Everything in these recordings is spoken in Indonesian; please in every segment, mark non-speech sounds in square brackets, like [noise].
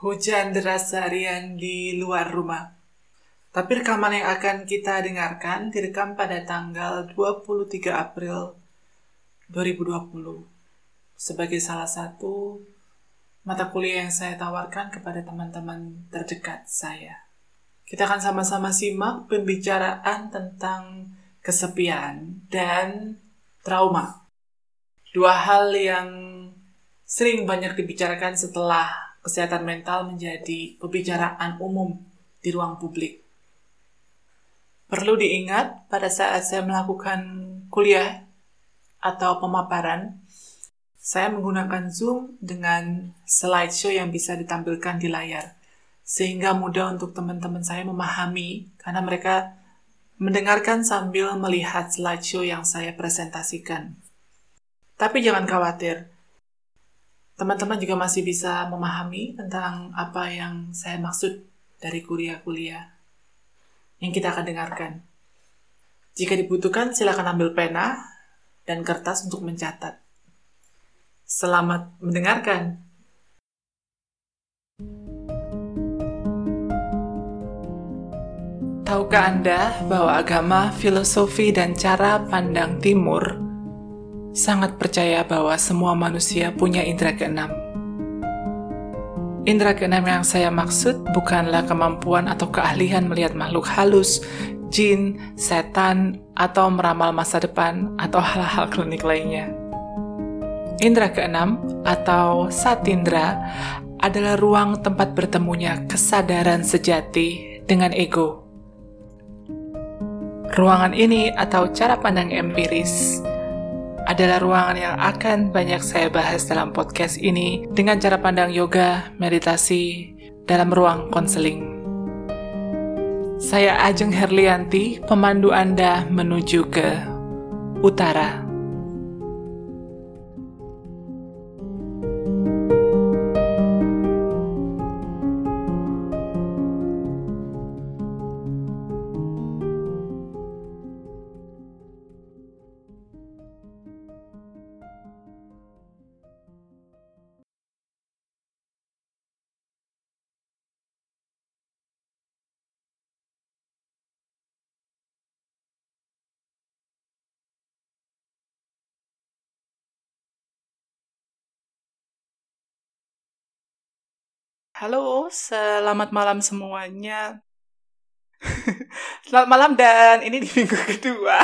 Hujan deras seharian di luar rumah. Tapi rekaman yang akan kita dengarkan direkam pada tanggal 23 April 2020 sebagai salah satu mata kuliah yang saya tawarkan kepada teman-teman terdekat saya. Kita akan sama-sama simak pembicaraan tentang kesepian dan trauma. Dua hal yang sering banyak dibicarakan setelah kesehatan mental menjadi pembicaraan umum di ruang publik. Perlu diingat pada saat saya melakukan kuliah atau pemaparan, saya menggunakan Zoom dengan slideshow yang bisa ditampilkan di layar. Sehingga mudah untuk teman-teman saya memahami karena mereka mendengarkan sambil melihat slideshow yang saya presentasikan. Tapi jangan khawatir, teman-teman juga masih bisa memahami tentang apa yang saya maksud dari kuliah-kuliah yang kita akan dengarkan. Jika dibutuhkan, silakan ambil pena dan kertas untuk mencatat. Selamat mendengarkan. Tahukah Anda bahwa agama, filosofi, dan cara pandang timur sangat percaya bahwa semua manusia punya indera keenam. Indera keenam yang saya maksud bukanlah kemampuan atau keahlian melihat makhluk halus, jin, setan, atau meramal masa depan atau hal-hal klinik lainnya. Indra keenam atau satindra adalah ruang tempat bertemunya kesadaran sejati dengan ego. Ruangan ini atau cara pandang empiris adalah ruangan yang akan banyak saya bahas dalam podcast ini dengan cara pandang yoga, meditasi, dalam ruang konseling. Saya Ajeng Herlianti, pemandu Anda menuju ke utara. Halo, selamat malam semuanya. [laughs] selamat malam dan ini di minggu [laughs] kedua.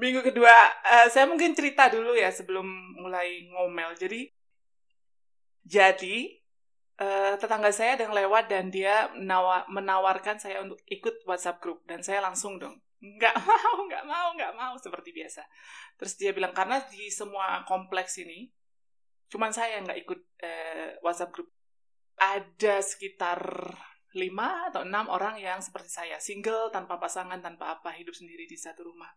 minggu kedua, uh, saya mungkin cerita dulu ya sebelum mulai ngomel. Jadi, jadi uh, tetangga saya ada yang lewat dan dia menawa, menawarkan saya untuk ikut WhatsApp group dan saya langsung dong nggak [laughs] mau, nggak mau, nggak mau seperti biasa. Terus dia bilang karena di semua kompleks ini Cuman saya nggak ikut eh, WhatsApp group. Ada sekitar lima atau enam orang yang seperti saya, single, tanpa pasangan, tanpa apa, hidup sendiri di satu rumah.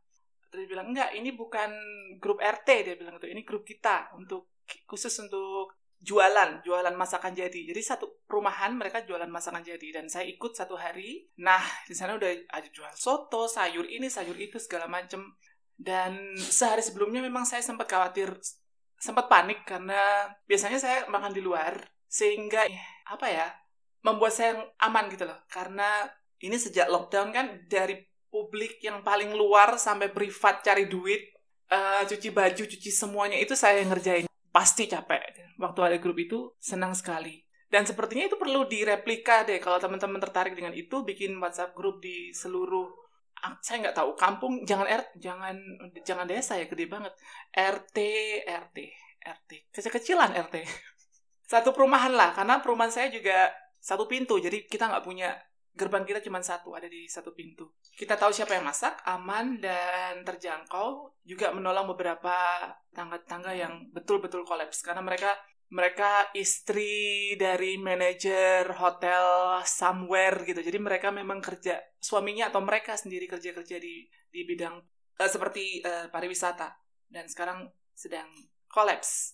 Terus dia bilang, enggak, ini bukan grup RT, dia bilang itu, ini grup kita, untuk khusus untuk jualan, jualan masakan jadi. Jadi satu perumahan mereka jualan masakan jadi dan saya ikut satu hari. Nah, di sana udah ada jual soto, sayur ini, sayur itu segala macem. Dan sehari sebelumnya memang saya sempat khawatir sempat panik karena biasanya saya makan di luar sehingga apa ya membuat saya aman gitu loh. Karena ini sejak lockdown kan dari publik yang paling luar sampai privat cari duit uh, cuci baju cuci semuanya itu saya yang ngerjain. Pasti capek. Waktu ada grup itu senang sekali. Dan sepertinya itu perlu direplika deh. Kalau teman-teman tertarik dengan itu bikin WhatsApp grup di seluruh saya nggak tahu. Kampung jangan R jangan jangan desa ya gede banget. RT RT RT kecil-kecilan RT [laughs] satu perumahan lah karena perumahan saya juga satu pintu jadi kita nggak punya gerbang kita cuma satu ada di satu pintu. Kita tahu siapa yang masak aman dan terjangkau juga menolong beberapa tangga-tangga yang betul-betul kolaps karena mereka mereka istri dari manajer hotel somewhere gitu. Jadi mereka memang kerja suaminya atau mereka sendiri kerja-kerja di di bidang uh, seperti uh, pariwisata dan sekarang sedang kolaps.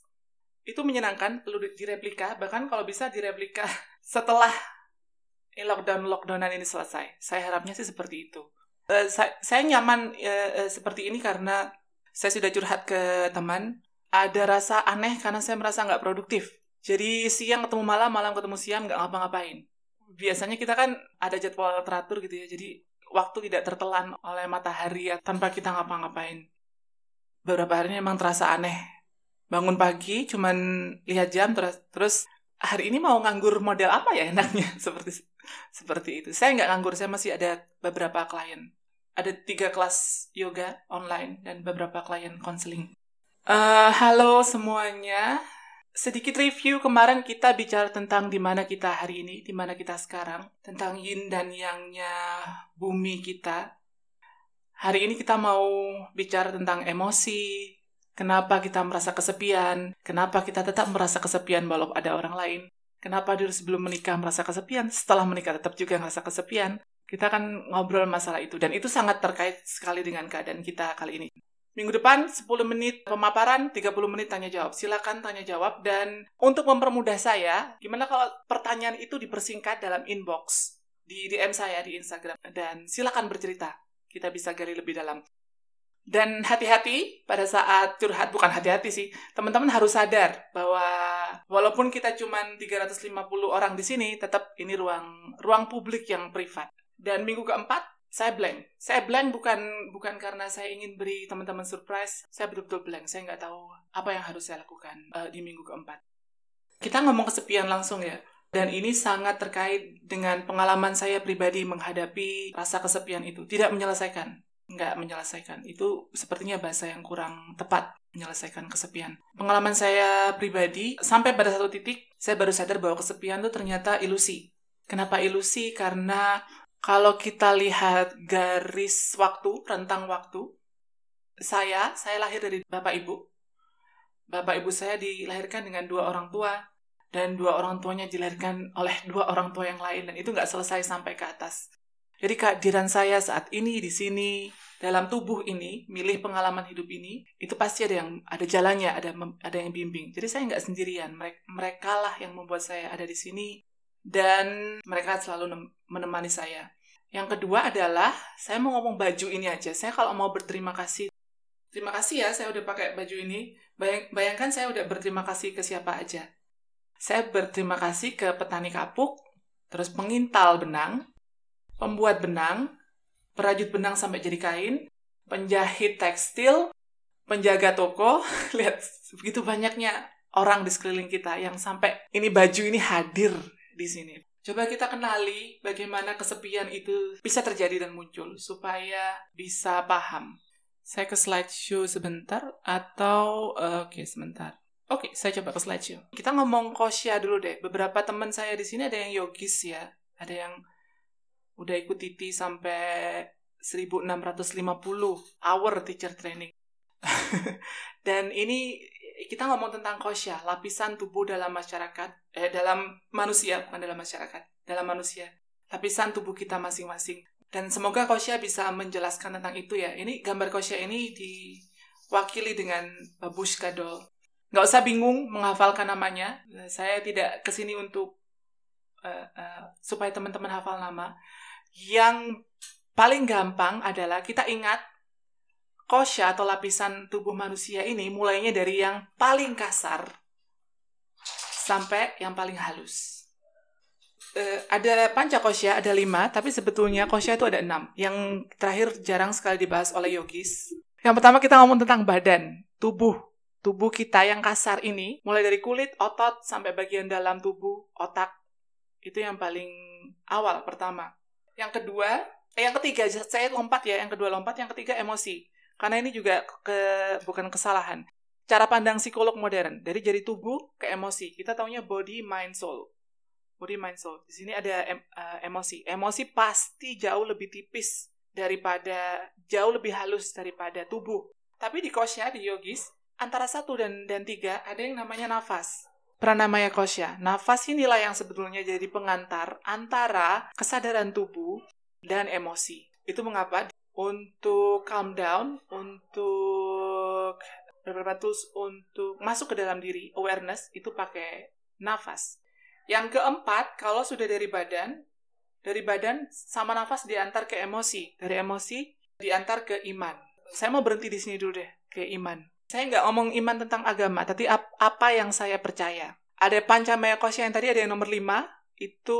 Itu menyenangkan, perlu direplika, bahkan kalau bisa direplika [laughs] setelah lockdown lockdownan ini selesai. Saya harapnya sih seperti itu. Uh, saya, saya nyaman uh, uh, seperti ini karena saya sudah curhat ke teman ada rasa aneh karena saya merasa nggak produktif. Jadi siang ketemu malam, malam ketemu siang, nggak ngapa-ngapain. Biasanya kita kan ada jadwal teratur gitu ya, jadi waktu tidak tertelan oleh matahari ya, tanpa kita ngapa-ngapain. Beberapa hari ini emang terasa aneh. Bangun pagi, cuman lihat jam, terus, terus hari ini mau nganggur model apa ya enaknya? [laughs] Seperti seperti itu. Saya nggak nganggur, saya masih ada beberapa klien. Ada tiga kelas yoga online dan beberapa klien konseling. Uh, halo semuanya, sedikit review kemarin kita bicara tentang di mana kita hari ini, di mana kita sekarang, tentang yin dan yang-nya bumi kita. Hari ini kita mau bicara tentang emosi, kenapa kita merasa kesepian, kenapa kita tetap merasa kesepian walau ada orang lain, kenapa dulu sebelum menikah merasa kesepian, setelah menikah tetap juga merasa kesepian. Kita akan ngobrol masalah itu, dan itu sangat terkait sekali dengan keadaan kita kali ini. Minggu depan 10 menit pemaparan, 30 menit tanya jawab. Silakan tanya jawab dan untuk mempermudah saya, gimana kalau pertanyaan itu dipersingkat dalam inbox di DM saya di Instagram dan silakan bercerita. Kita bisa gali lebih dalam. Dan hati-hati pada saat curhat, bukan hati-hati sih, teman-teman harus sadar bahwa walaupun kita cuma 350 orang di sini, tetap ini ruang ruang publik yang privat. Dan minggu keempat, saya blank. Saya blank bukan bukan karena saya ingin beri teman-teman surprise. Saya betul-betul blank. Saya nggak tahu apa yang harus saya lakukan uh, di minggu keempat. Kita ngomong kesepian langsung ya. Dan ini sangat terkait dengan pengalaman saya pribadi menghadapi rasa kesepian itu. Tidak menyelesaikan. Nggak menyelesaikan. Itu sepertinya bahasa yang kurang tepat menyelesaikan kesepian. Pengalaman saya pribadi, sampai pada satu titik, saya baru sadar bahwa kesepian itu ternyata ilusi. Kenapa ilusi? Karena kalau kita lihat garis waktu, rentang waktu, saya, saya lahir dari bapak ibu. Bapak ibu saya dilahirkan dengan dua orang tua, dan dua orang tuanya dilahirkan oleh dua orang tua yang lain, dan itu nggak selesai sampai ke atas. Jadi kehadiran saya saat ini di sini dalam tubuh ini, milih pengalaman hidup ini, itu pasti ada yang ada jalannya, ada ada yang bimbing. Jadi saya nggak sendirian. Mereka, mereka lah yang membuat saya ada di sini dan mereka selalu menemani saya. Yang kedua adalah saya mau ngomong baju ini aja. Saya kalau mau berterima kasih, terima kasih ya saya udah pakai baju ini. Bayang, bayangkan saya udah berterima kasih ke siapa aja. Saya berterima kasih ke petani kapuk, terus pengintal benang, pembuat benang, perajut benang sampai jadi kain, penjahit tekstil, penjaga toko. [laughs] Lihat begitu banyaknya orang di sekeliling kita yang sampai ini baju ini hadir di sini. Coba kita kenali bagaimana kesepian itu bisa terjadi dan muncul supaya bisa paham. Saya ke slideshow sebentar atau uh, oke okay, sebentar. Oke, okay, saya coba ke slideshow. Kita ngomong kosya dulu deh. Beberapa teman saya di sini ada yang yogis ya, ada yang udah ikut titi sampai 1650 hour teacher training. [laughs] dan ini kita ngomong tentang kosya, lapisan tubuh dalam masyarakat, eh dalam manusia, bukan dalam masyarakat, dalam manusia. Lapisan tubuh kita masing-masing. Dan semoga kosya bisa menjelaskan tentang itu ya. Ini gambar kosya ini diwakili dengan babushka doll. Nggak usah bingung menghafalkan namanya. Saya tidak ke sini untuk uh, uh, supaya teman-teman hafal nama. Yang paling gampang adalah kita ingat kosya atau lapisan tubuh manusia ini mulainya dari yang paling kasar sampai yang paling halus. Uh, ada panca kosya, ada lima, tapi sebetulnya kosya itu ada enam. Yang terakhir jarang sekali dibahas oleh yogis. Yang pertama kita ngomong tentang badan, tubuh. Tubuh kita yang kasar ini, mulai dari kulit, otot, sampai bagian dalam tubuh, otak. Itu yang paling awal, pertama. Yang kedua, eh, yang ketiga, saya lompat ya, yang kedua lompat, yang ketiga emosi. Karena ini juga ke, bukan kesalahan. Cara pandang psikolog modern, dari jadi tubuh ke emosi. Kita taunya body, mind, soul. Body, mind, soul. Di sini ada em, uh, emosi. Emosi pasti jauh lebih tipis daripada, jauh lebih halus daripada tubuh. Tapi di kosya, di yogis, antara satu dan, dan tiga, ada yang namanya nafas. Pranamaya kosya. Nafas inilah yang sebetulnya jadi pengantar antara kesadaran tubuh dan emosi. Itu mengapa untuk calm down, untuk beberapa tools untuk masuk ke dalam diri, awareness, itu pakai nafas. Yang keempat, kalau sudah dari badan, dari badan sama nafas diantar ke emosi. Dari emosi diantar ke iman. Saya mau berhenti di sini dulu deh, ke iman. Saya nggak ngomong iman tentang agama, tapi apa yang saya percaya. Ada pancamaya kosya yang tadi ada yang nomor 5, itu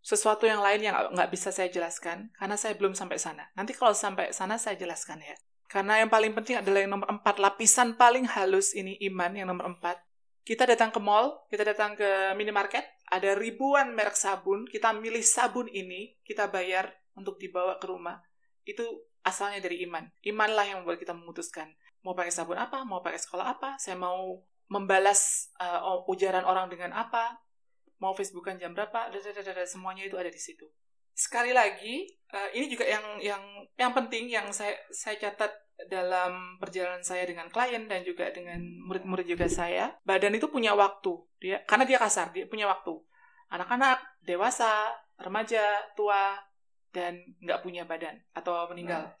sesuatu yang lain yang nggak bisa saya jelaskan, karena saya belum sampai sana. Nanti kalau sampai sana saya jelaskan ya. Karena yang paling penting adalah yang nomor 4, lapisan paling halus ini iman yang nomor 4. Kita datang ke mall, kita datang ke minimarket, ada ribuan merek sabun, kita milih sabun ini, kita bayar untuk dibawa ke rumah. Itu asalnya dari iman. Imanlah yang membuat kita memutuskan mau pakai sabun apa, mau pakai sekolah apa, saya mau membalas uh, ujaran orang dengan apa, mau Facebookan jam berapa, dadadadada, semuanya itu ada di situ. Sekali lagi, uh, ini juga yang yang yang penting yang saya saya catat dalam perjalanan saya dengan klien dan juga dengan murid-murid juga saya, badan itu punya waktu. Dia karena dia kasar, dia punya waktu. Anak-anak, dewasa, remaja, tua, dan nggak punya badan atau meninggal.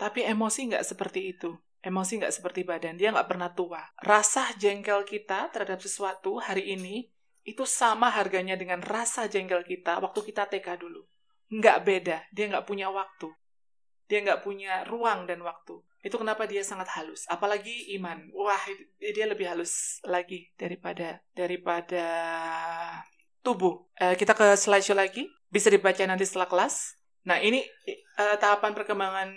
Tapi emosi nggak seperti itu. Emosi nggak seperti badan, dia nggak pernah tua. Rasa jengkel kita terhadap sesuatu hari ini, itu sama harganya dengan rasa jengkel kita waktu kita TK dulu. Nggak beda, dia nggak punya waktu. Dia nggak punya ruang dan waktu. Itu kenapa dia sangat halus. Apalagi iman. Wah, dia lebih halus lagi daripada daripada tubuh. Eh, kita ke slideshow lagi. Bisa dibaca nanti setelah kelas. Nah, ini eh, tahapan perkembangan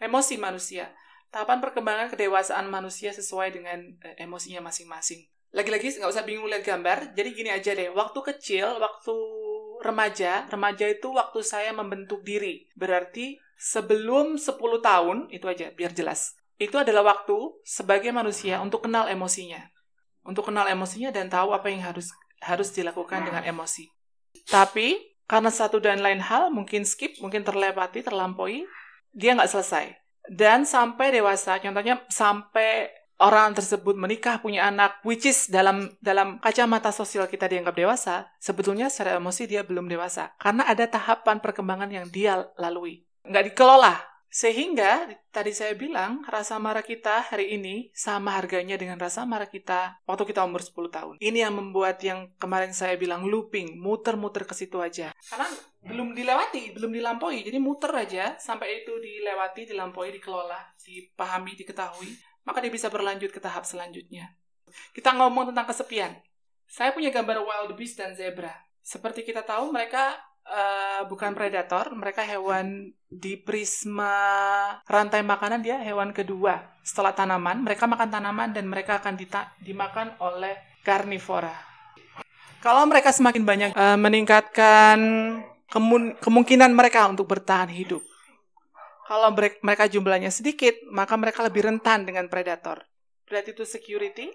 emosi manusia tahapan perkembangan kedewasaan manusia sesuai dengan uh, emosinya masing-masing. Lagi-lagi nggak usah bingung lihat gambar, jadi gini aja deh. Waktu kecil, waktu remaja, remaja itu waktu saya membentuk diri. Berarti sebelum 10 tahun, itu aja biar jelas. Itu adalah waktu sebagai manusia untuk kenal emosinya. Untuk kenal emosinya dan tahu apa yang harus harus dilakukan dengan emosi. Tapi karena satu dan lain hal mungkin skip, mungkin terlewati, terlampaui, dia nggak selesai dan sampai dewasa contohnya sampai orang tersebut menikah punya anak which is dalam dalam kacamata sosial kita dianggap dewasa sebetulnya secara emosi dia belum dewasa karena ada tahapan perkembangan yang dia lalui nggak dikelola sehingga tadi saya bilang rasa marah kita hari ini sama harganya dengan rasa marah kita waktu kita umur 10 tahun. Ini yang membuat yang kemarin saya bilang looping, muter-muter ke situ aja. Karena belum dilewati, belum dilampaui. Jadi muter aja sampai itu dilewati, dilampaui, dikelola, dipahami, diketahui. Maka dia bisa berlanjut ke tahap selanjutnya. Kita ngomong tentang kesepian. Saya punya gambar wild beast dan zebra. Seperti kita tahu, mereka uh, bukan predator, mereka hewan di prisma rantai makanan dia hewan kedua setelah tanaman. Mereka makan tanaman dan mereka akan dimakan oleh karnivora. Kalau mereka semakin banyak uh, meningkatkan kemungkinan mereka untuk bertahan hidup. Kalau mereka jumlahnya sedikit, maka mereka lebih rentan dengan predator. Berarti itu security,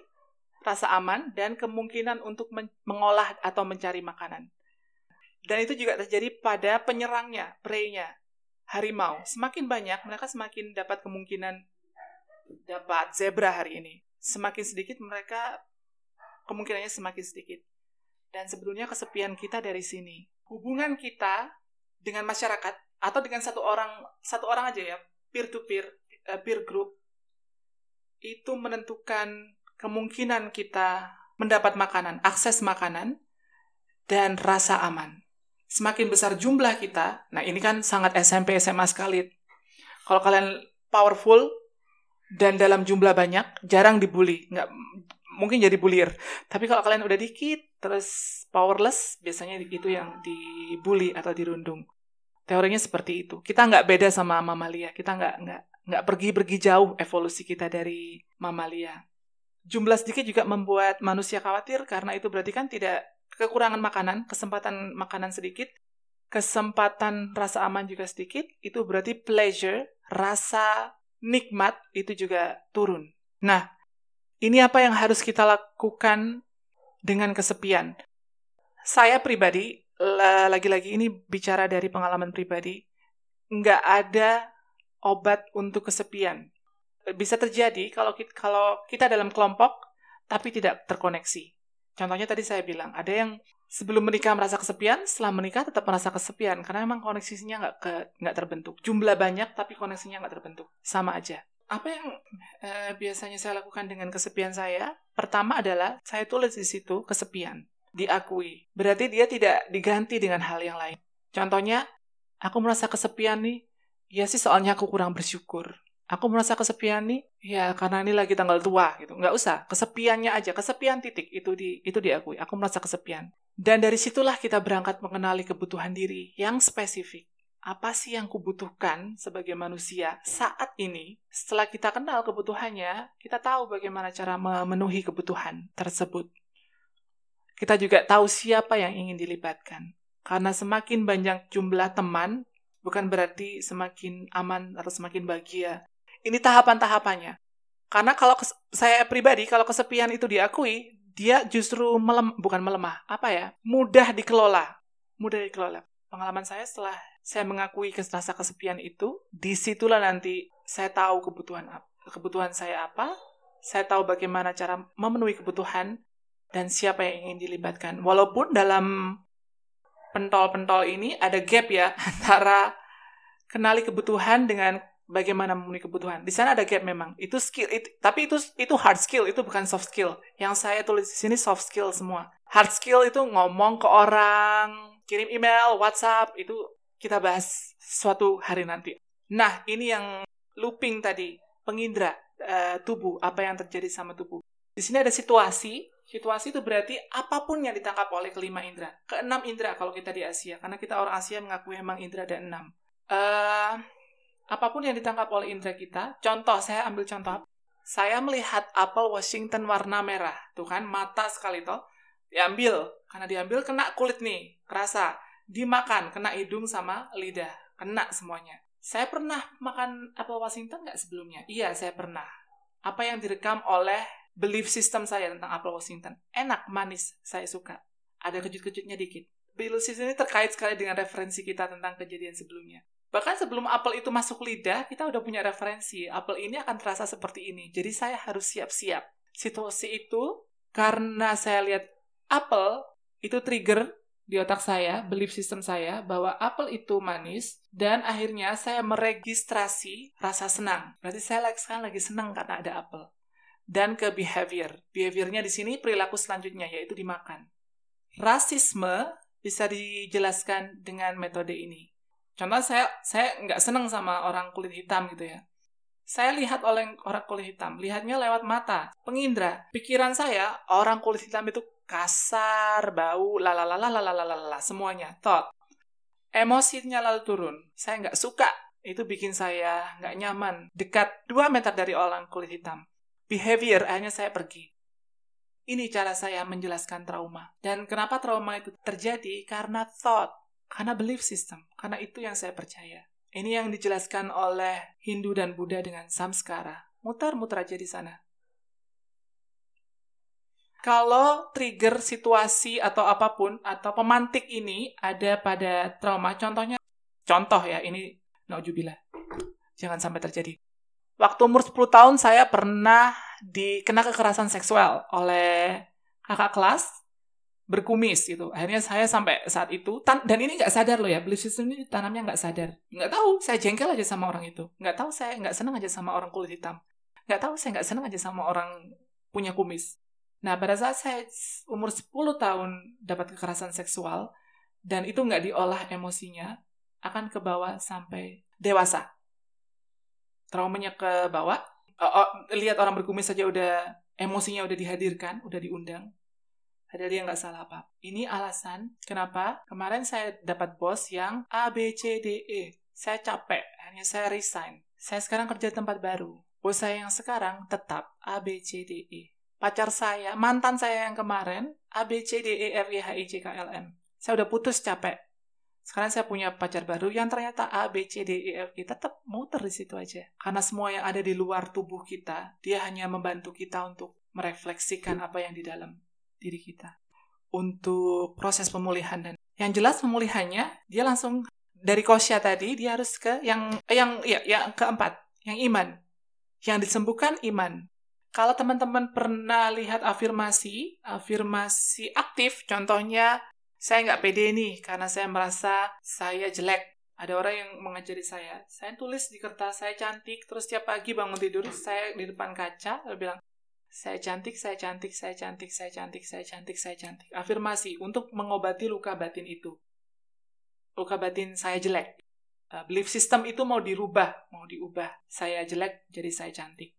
rasa aman, dan kemungkinan untuk mengolah atau mencari makanan. Dan itu juga terjadi pada penyerangnya, prey-nya, harimau. Semakin banyak, mereka semakin dapat kemungkinan dapat zebra hari ini. Semakin sedikit, mereka kemungkinannya semakin sedikit. Dan sebetulnya kesepian kita dari sini. Hubungan kita dengan masyarakat atau dengan satu orang satu orang aja ya, peer to peer, uh, peer group itu menentukan kemungkinan kita mendapat makanan, akses makanan dan rasa aman semakin besar jumlah kita, nah ini kan sangat SMP SMA sekali. Kalau kalian powerful dan dalam jumlah banyak, jarang dibully, nggak mungkin jadi bulir. Tapi kalau kalian udah dikit, terus powerless, biasanya itu yang dibully atau dirundung. Teorinya seperti itu. Kita nggak beda sama mamalia. Kita nggak nggak nggak pergi-pergi jauh evolusi kita dari mamalia. Jumlah sedikit juga membuat manusia khawatir karena itu berarti kan tidak kekurangan makanan, kesempatan makanan sedikit, kesempatan rasa aman juga sedikit, itu berarti pleasure, rasa nikmat itu juga turun. Nah, ini apa yang harus kita lakukan dengan kesepian? Saya pribadi, lagi-lagi ini bicara dari pengalaman pribadi, nggak ada obat untuk kesepian. Bisa terjadi kalau kita, kalau kita dalam kelompok, tapi tidak terkoneksi. Contohnya tadi saya bilang, ada yang sebelum menikah merasa kesepian, setelah menikah tetap merasa kesepian karena memang koneksinya nggak ke nggak terbentuk. Jumlah banyak tapi koneksinya nggak terbentuk, sama aja. Apa yang eh, biasanya saya lakukan dengan kesepian saya? Pertama adalah saya tulis di situ kesepian, diakui. Berarti dia tidak diganti dengan hal yang lain. Contohnya, aku merasa kesepian nih, ya sih soalnya aku kurang bersyukur. Aku merasa kesepian nih, ya karena ini lagi tanggal tua gitu. Nggak usah, kesepiannya aja, kesepian titik itu di itu diakui. Aku merasa kesepian. Dan dari situlah kita berangkat mengenali kebutuhan diri yang spesifik. Apa sih yang kubutuhkan sebagai manusia saat ini? Setelah kita kenal kebutuhannya, kita tahu bagaimana cara memenuhi kebutuhan tersebut. Kita juga tahu siapa yang ingin dilibatkan. Karena semakin banyak jumlah teman, bukan berarti semakin aman atau semakin bahagia. Ini tahapan-tahapannya. Karena kalau saya pribadi, kalau kesepian itu diakui, dia justru melem, bukan melemah, apa ya, mudah dikelola. Mudah dikelola. Pengalaman saya setelah saya mengakui rasa kesepian itu, di situlah nanti saya tahu kebutuhan kebutuhan saya apa, saya tahu bagaimana cara memenuhi kebutuhan, dan siapa yang ingin dilibatkan. Walaupun dalam pentol-pentol ini ada gap ya [laughs] antara kenali kebutuhan dengan bagaimana memenuhi kebutuhan. Di sana ada gap memang. Itu skill, itu, tapi itu itu hard skill, itu bukan soft skill. Yang saya tulis di sini soft skill semua. Hard skill itu ngomong ke orang, kirim email, WhatsApp, itu kita bahas suatu hari nanti. Nah, ini yang looping tadi, pengindra uh, tubuh, apa yang terjadi sama tubuh. Di sini ada situasi, situasi itu berarti apa pun yang ditangkap oleh kelima indera. Keenam indera kalau kita di Asia, karena kita orang Asia mengakui memang indera ada enam. Uh, apa pun yang ditangkap oleh indera kita, contoh, saya ambil contoh. Saya melihat apel Washington warna merah. Tuh kan, mata sekali toh. Diambil. Karena diambil, kena kulit nih. Kerasa. Dimakan, kena hidung sama lidah. Kena semuanya. Saya pernah makan apel Washington nggak sebelumnya? Iya, saya pernah. Apa yang direkam oleh belief system saya tentang apel Washington? Enak, manis, saya suka. Ada kejut-kejutnya dikit. Belief system ini terkait sekali dengan referensi kita tentang kejadian sebelumnya. Bahkan sebelum apel itu masuk lidah, kita udah punya referensi. Apel ini akan terasa seperti ini. Jadi saya harus siap-siap. Situasi itu, karena saya lihat apel, itu trigger di otak saya, belief system saya, bahwa apel itu manis, dan akhirnya saya meregistrasi rasa senang. Berarti saya sekarang lagi senang karena ada apel dan ke behavior. Behaviornya di sini perilaku selanjutnya yaitu dimakan. Rasisme bisa dijelaskan dengan metode ini. Contoh saya saya nggak seneng sama orang kulit hitam gitu ya. Saya lihat oleh orang kulit hitam, lihatnya lewat mata, pengindra. Pikiran saya orang kulit hitam itu kasar, bau, lalalalalalalalala, semuanya. Thought. Emosinya lalu turun. Saya nggak suka. Itu bikin saya nggak nyaman. Dekat 2 meter dari orang kulit hitam Behavior, akhirnya saya pergi. Ini cara saya menjelaskan trauma. Dan kenapa trauma itu terjadi? Karena thought. Karena belief system, karena itu yang saya percaya. Ini yang dijelaskan oleh Hindu dan Buddha dengan samskara. Mutar-mutar aja di sana. Kalau trigger situasi atau apa pun atau pemantik ini ada pada trauma, contohnya, contoh ya, ini naujubillah. Jangan sampai terjadi. Waktu umur 10 tahun saya pernah dikena kekerasan seksual oleh kakak kelas berkumis gitu. Akhirnya saya sampai saat itu tan dan ini nggak sadar loh ya belief system ini tanamnya nggak sadar. Nggak tahu saya jengkel aja sama orang itu. Nggak tahu saya nggak senang aja sama orang kulit hitam. Nggak tahu saya nggak senang aja sama orang punya kumis. Nah pada saat saya umur 10 tahun dapat kekerasan seksual dan itu nggak diolah emosinya akan ke bawah sampai dewasa. Traumanya ke bawah. Oh, oh, lihat orang berkumis saja udah emosinya udah dihadirkan, udah diundang Padahal dia nggak salah apa. Ini alasan kenapa kemarin saya dapat bos yang A, B, C, D, E. Saya capek, hanya saya resign. Saya sekarang kerja di tempat baru. Bos saya yang sekarang tetap A, B, C, D, E. Pacar saya, mantan saya yang kemarin, A, B, C, D, E, F, G, H, I, J, K, L, M. Saya udah putus capek. Sekarang saya punya pacar baru yang ternyata A, B, C, D, E, F, G. Tetap muter di situ aja. Karena semua yang ada di luar tubuh kita, dia hanya membantu kita untuk merefleksikan apa yang di dalam diri kita untuk proses pemulihan dan yang jelas pemulihannya dia langsung dari kosya tadi dia harus ke yang yang ya yang keempat yang iman yang disembuhkan iman kalau teman-teman pernah lihat afirmasi afirmasi aktif contohnya saya nggak pede nih karena saya merasa saya jelek ada orang yang mengajari saya saya tulis di kertas saya cantik terus tiap pagi bangun tidur saya di depan kaca lalu bilang saya cantik, saya cantik, saya cantik, saya cantik, saya cantik, saya cantik. Afirmasi untuk mengobati luka batin itu. Luka batin saya jelek. uh, belief system itu mau dirubah, mau diubah. Saya jelek jadi saya cantik.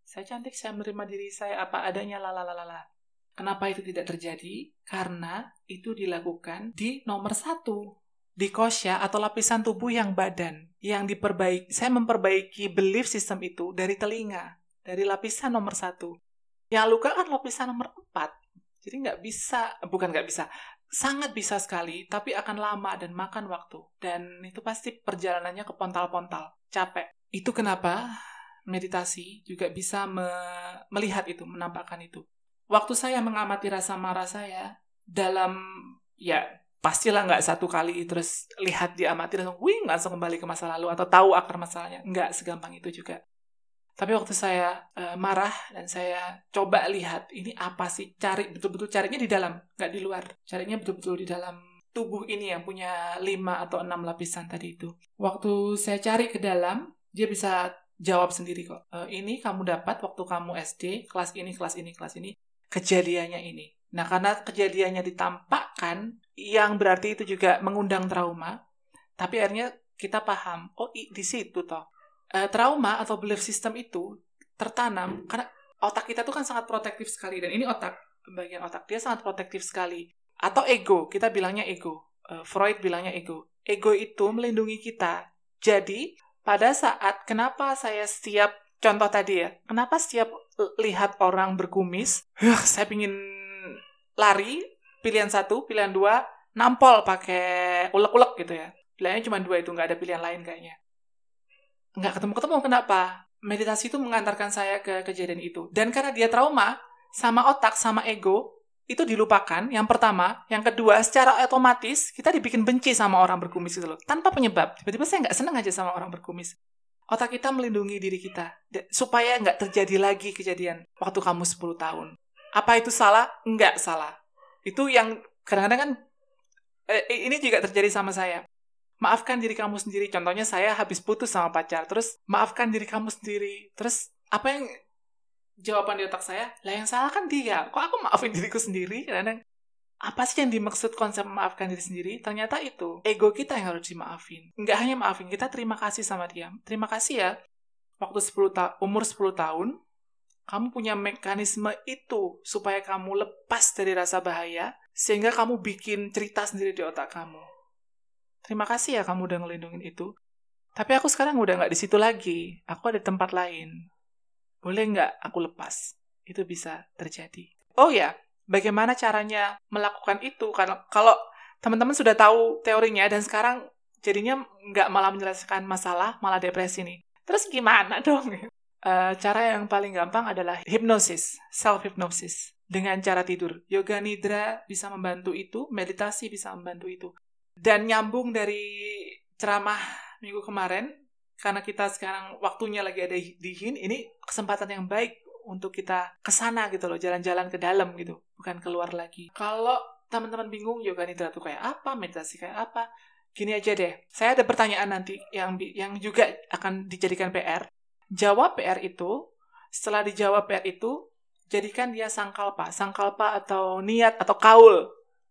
Saya cantik, saya menerima diri saya apa adanya lalalala. Kenapa itu tidak terjadi? Karena itu dilakukan di nomor satu. Di kosya atau lapisan tubuh yang badan. Yang diperbaiki, saya memperbaiki belief system itu dari telinga. Dari lapisan nomor satu. Yang luka kan lapisan nomor empat. Jadi nggak bisa, bukan nggak bisa, sangat bisa sekali, tapi akan lama dan makan waktu. Dan itu pasti perjalanannya ke pontal-pontal, capek. Itu kenapa meditasi juga bisa me melihat itu, menampakkan itu. Waktu saya mengamati rasa marah saya, dalam, ya pastilah nggak satu kali terus lihat diamati langsung, wih langsung kembali ke masa lalu, atau tahu akar masalahnya. Nggak segampang itu juga. Tapi waktu saya uh, marah dan saya coba lihat ini apa sih, cari betul-betul carinya di dalam, nggak di luar. Carinya betul-betul di dalam tubuh ini yang punya lima atau enam lapisan tadi itu. Waktu saya cari ke dalam, dia bisa jawab sendiri kok. E, ini kamu dapat waktu kamu SD, kelas ini, kelas ini, kelas ini. Kejadiannya ini. Nah, karena kejadiannya ditampakkan, yang berarti itu juga mengundang trauma, tapi akhirnya kita paham, oh di situ toh. Uh, trauma atau belief system itu tertanam karena otak kita tuh kan sangat protektif sekali dan ini otak bagian otak dia sangat protektif sekali. Atau ego kita bilangnya ego. Uh, Freud bilangnya ego. Ego itu melindungi kita. Jadi pada saat kenapa saya setiap contoh tadi ya kenapa setiap lihat orang berkumis uh, saya pingin lari pilihan satu pilihan dua nampol pakai ulek-ulek gitu ya pilihannya cuma dua itu nggak ada pilihan lain kayaknya nggak ketemu-ketemu kenapa? Meditasi itu mengantarkan saya ke kejadian itu. Dan karena dia trauma, sama otak, sama ego, itu dilupakan. Yang pertama. Yang kedua, secara otomatis, kita dibikin benci sama orang berkumis itu loh. Tanpa penyebab. Tiba-tiba saya nggak seneng aja sama orang berkumis. Otak kita melindungi diri kita. Supaya nggak terjadi lagi kejadian waktu kamu 10 tahun. Apa itu salah? Nggak salah. Itu yang kadang-kadang kan, eh, ini juga terjadi sama saya maafkan diri kamu sendiri. Contohnya saya habis putus sama pacar, terus maafkan diri kamu sendiri. Terus apa yang jawaban di otak saya? Lah yang salah kan dia. Kok aku maafin [laughs] diriku sendiri? Kadang apa sih yang dimaksud konsep memaafkan diri sendiri? Ternyata itu ego kita yang harus dimaafin. Nggak hanya maafin, kita terima kasih sama dia. Terima kasih ya. Waktu 10 ta umur 10 tahun, kamu punya mekanisme itu supaya kamu lepas dari rasa bahaya, sehingga kamu bikin cerita sendiri di otak kamu terima kasih ya kamu udah ngelindungin itu. Tapi aku sekarang udah nggak di situ lagi. Aku ada tempat lain. Boleh nggak aku lepas? Itu bisa terjadi. Oh ya, bagaimana caranya melakukan itu? Karena kalau teman-teman sudah tahu teorinya dan sekarang jadinya nggak malah menyelesaikan masalah, malah depresi nih. Terus gimana [laughs] dong? Uh, cara yang paling gampang adalah hipnosis, self-hypnosis. Dengan cara tidur. Yoga Nidra bisa membantu itu, meditasi bisa membantu itu. Dan nyambung dari ceramah minggu kemarin, karena kita sekarang waktunya lagi ada di HIN, ini kesempatan yang baik untuk kita ke sana gitu loh, jalan-jalan ke dalam gitu, bukan keluar lagi. Kalau teman-teman bingung yoga nidra itu kayak apa, meditasi kayak apa, gini aja deh. Saya ada pertanyaan nanti yang yang juga akan dijadikan PR. Jawab PR itu, setelah dijawab PR itu, jadikan dia sangkalpa. Sangkalpa atau niat atau kaul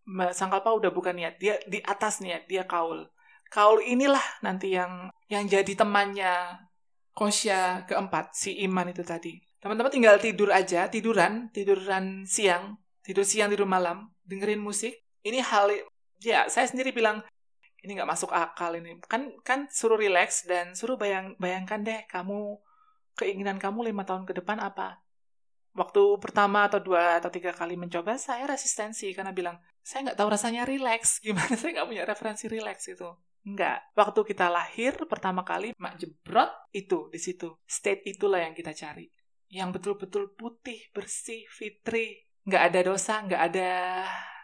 Sangkalpa udah bukan niat, dia di atas niat, dia kaul. Kaul inilah nanti yang yang jadi temannya Kosya keempat, si Iman itu tadi. Teman-teman tinggal tidur aja, tiduran, tiduran siang, tidur siang, tidur malam, dengerin musik. Ini hal, ya saya sendiri bilang, ini nggak masuk akal ini. Kan kan suruh relax dan suruh bayang, bayangkan deh kamu, keinginan kamu lima tahun ke depan apa? Waktu pertama atau dua atau tiga kali mencoba, saya resistensi karena bilang, saya nggak tahu rasanya relax [laughs] gimana saya nggak punya referensi relax itu Enggak. Waktu kita lahir pertama kali mak jebrot itu di situ. State itulah yang kita cari. Yang betul-betul putih, bersih, fitri. Nggak ada dosa, nggak ada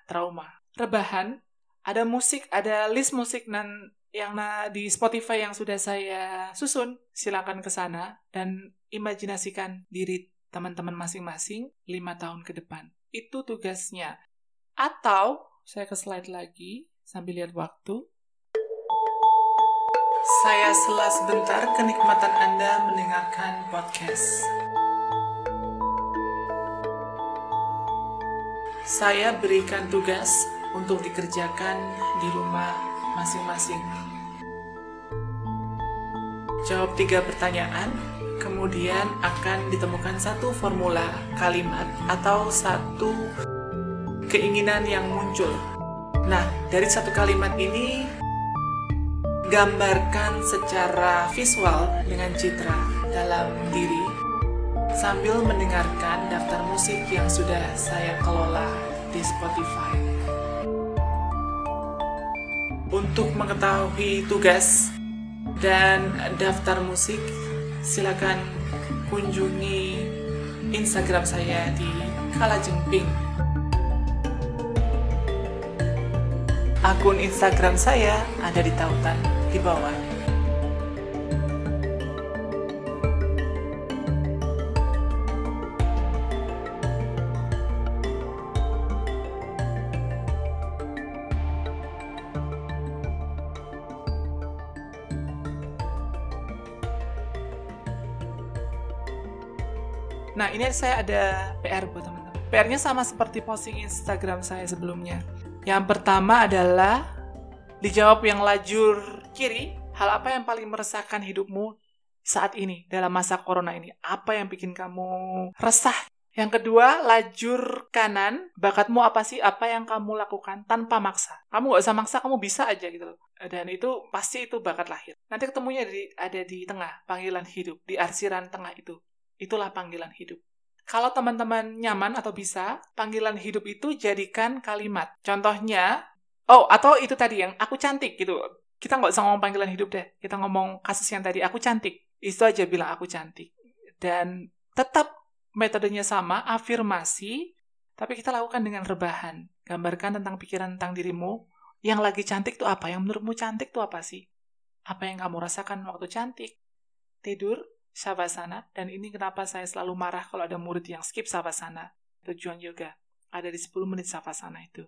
trauma. Rebahan, ada musik, ada list musik dan yang na di Spotify yang sudah saya susun. Silakan ke sana dan imajinasikan diri teman-teman masing-masing lima tahun ke depan. Itu tugasnya. Atau saya ke slide lagi sambil lihat waktu. Saya sela sebentar kenikmatan Anda mendengarkan podcast. Saya berikan tugas untuk dikerjakan di rumah masing-masing. jawab tiga pertanyaan, kemudian akan ditemukan satu formula kalimat atau satu keinginan yang muncul. Nah, dari satu kalimat ini gambarkan secara visual dengan citra dalam diri sambil mendengarkan daftar musik yang sudah saya kelola di Spotify. Untuk mengetahui tugas dan daftar musik, silakan kunjungi Instagram saya di Kalajengping. Akun Instagram saya ada di tautan di bawah. Nah, ini saya ada PR buat teman-teman. PR-nya sama seperti posting Instagram saya sebelumnya. Yang pertama adalah dijawab yang lajur kiri, hal apa yang paling meresahkan hidupmu saat ini dalam masa corona ini? Apa yang bikin kamu resah? Yang kedua, lajur kanan, bakatmu apa sih? Apa yang kamu lakukan tanpa maksa? Kamu gak usah maksa, kamu bisa aja gitu loh. Dan itu pasti itu bakat lahir. Nanti ketemunya di, ada di tengah, panggilan hidup, di arsiran tengah itu. Itulah panggilan hidup. Kalau teman-teman nyaman atau bisa, panggilan hidup itu jadikan kalimat. Contohnya, oh atau itu tadi yang aku cantik gitu. Kita nggak usah ngomong panggilan hidup deh. Kita ngomong kasus yang tadi, aku cantik. Itu aja bilang aku cantik. Dan tetap metodenya sama, afirmasi, tapi kita lakukan dengan rebahan. Gambarkan tentang pikiran tentang dirimu. Yang lagi cantik tuh apa? Yang menurutmu cantik tuh apa sih? Apa yang kamu rasakan waktu cantik? Tidur, savasana, dan ini kenapa saya selalu marah kalau ada murid yang skip savasana. Tujuan yoga ada di 10 menit savasana itu.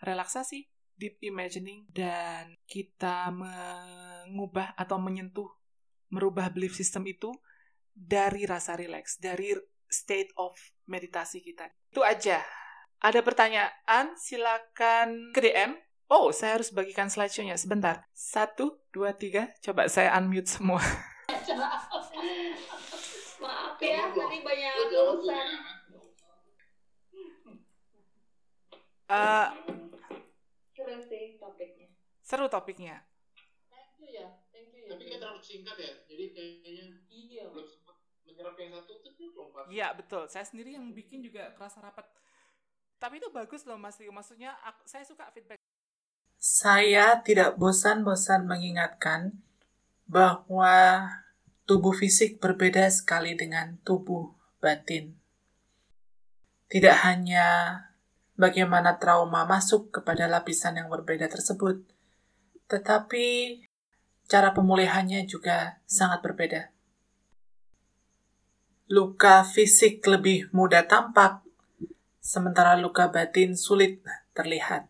Relaksasi, deep imagining, dan kita mengubah atau menyentuh, merubah belief system itu dari rasa relax, dari state of meditasi kita. Itu aja. Ada pertanyaan, silakan ke DM. Oh, saya harus bagikan slideshow-nya. Sebentar. Satu, dua, tiga. Coba saya unmute semua. [laughs] [laughs] Maaf ya, tadi banyak urusan. Uh, Seru sih topiknya. seru topiknya. Thank you ya, thank you ya. Tapi kayak terlalu singkat ya, jadi kayaknya Iya. belum sempat menyerap yang satu itu tuh lompat. Iya, betul. Saya sendiri yang bikin juga kerasa rapat. Tapi itu bagus loh, Mas Rio. Maksudnya, aku, saya suka feedback. Saya tidak bosan-bosan mengingatkan bahwa tubuh fisik berbeda sekali dengan tubuh batin. Tidak hanya bagaimana trauma masuk kepada lapisan yang berbeda tersebut, tetapi cara pemulihannya juga sangat berbeda. Luka fisik lebih mudah tampak, sementara luka batin sulit terlihat.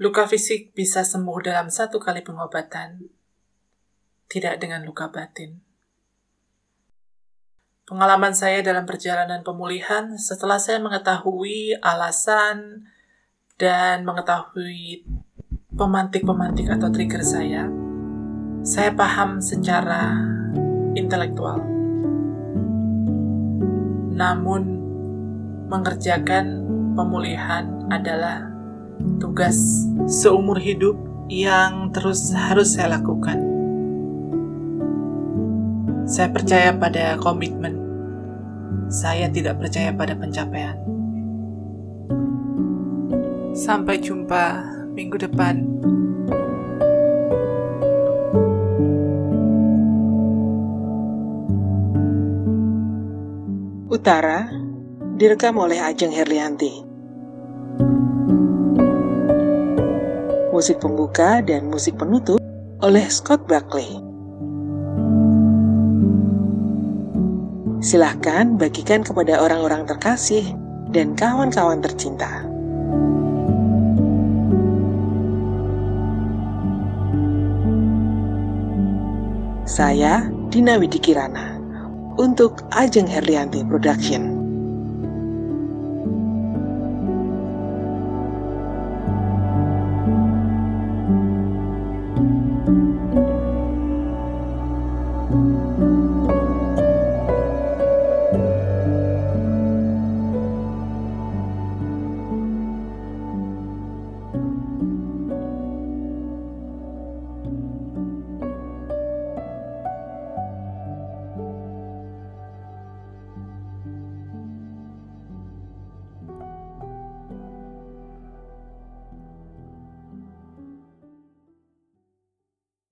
Luka fisik bisa sembuh dalam satu kali pengobatan, tidak dengan luka batin. Pengalaman saya dalam perjalanan pemulihan setelah saya mengetahui alasan dan mengetahui pemantik-pemantik atau trigger saya, saya paham secara intelektual. Namun, mengerjakan pemulihan adalah tugas seumur hidup yang terus harus saya lakukan. Saya percaya pada komitmen. Saya tidak percaya pada pencapaian. Sampai jumpa minggu depan. Utara direkam oleh Ajeng Herlianti. Musik pembuka dan musik penutup oleh Scott Buckley. Silahkan bagikan kepada orang-orang terkasih dan kawan-kawan tercinta. Saya Dina Widikirana untuk Ajeng Herlianti Production.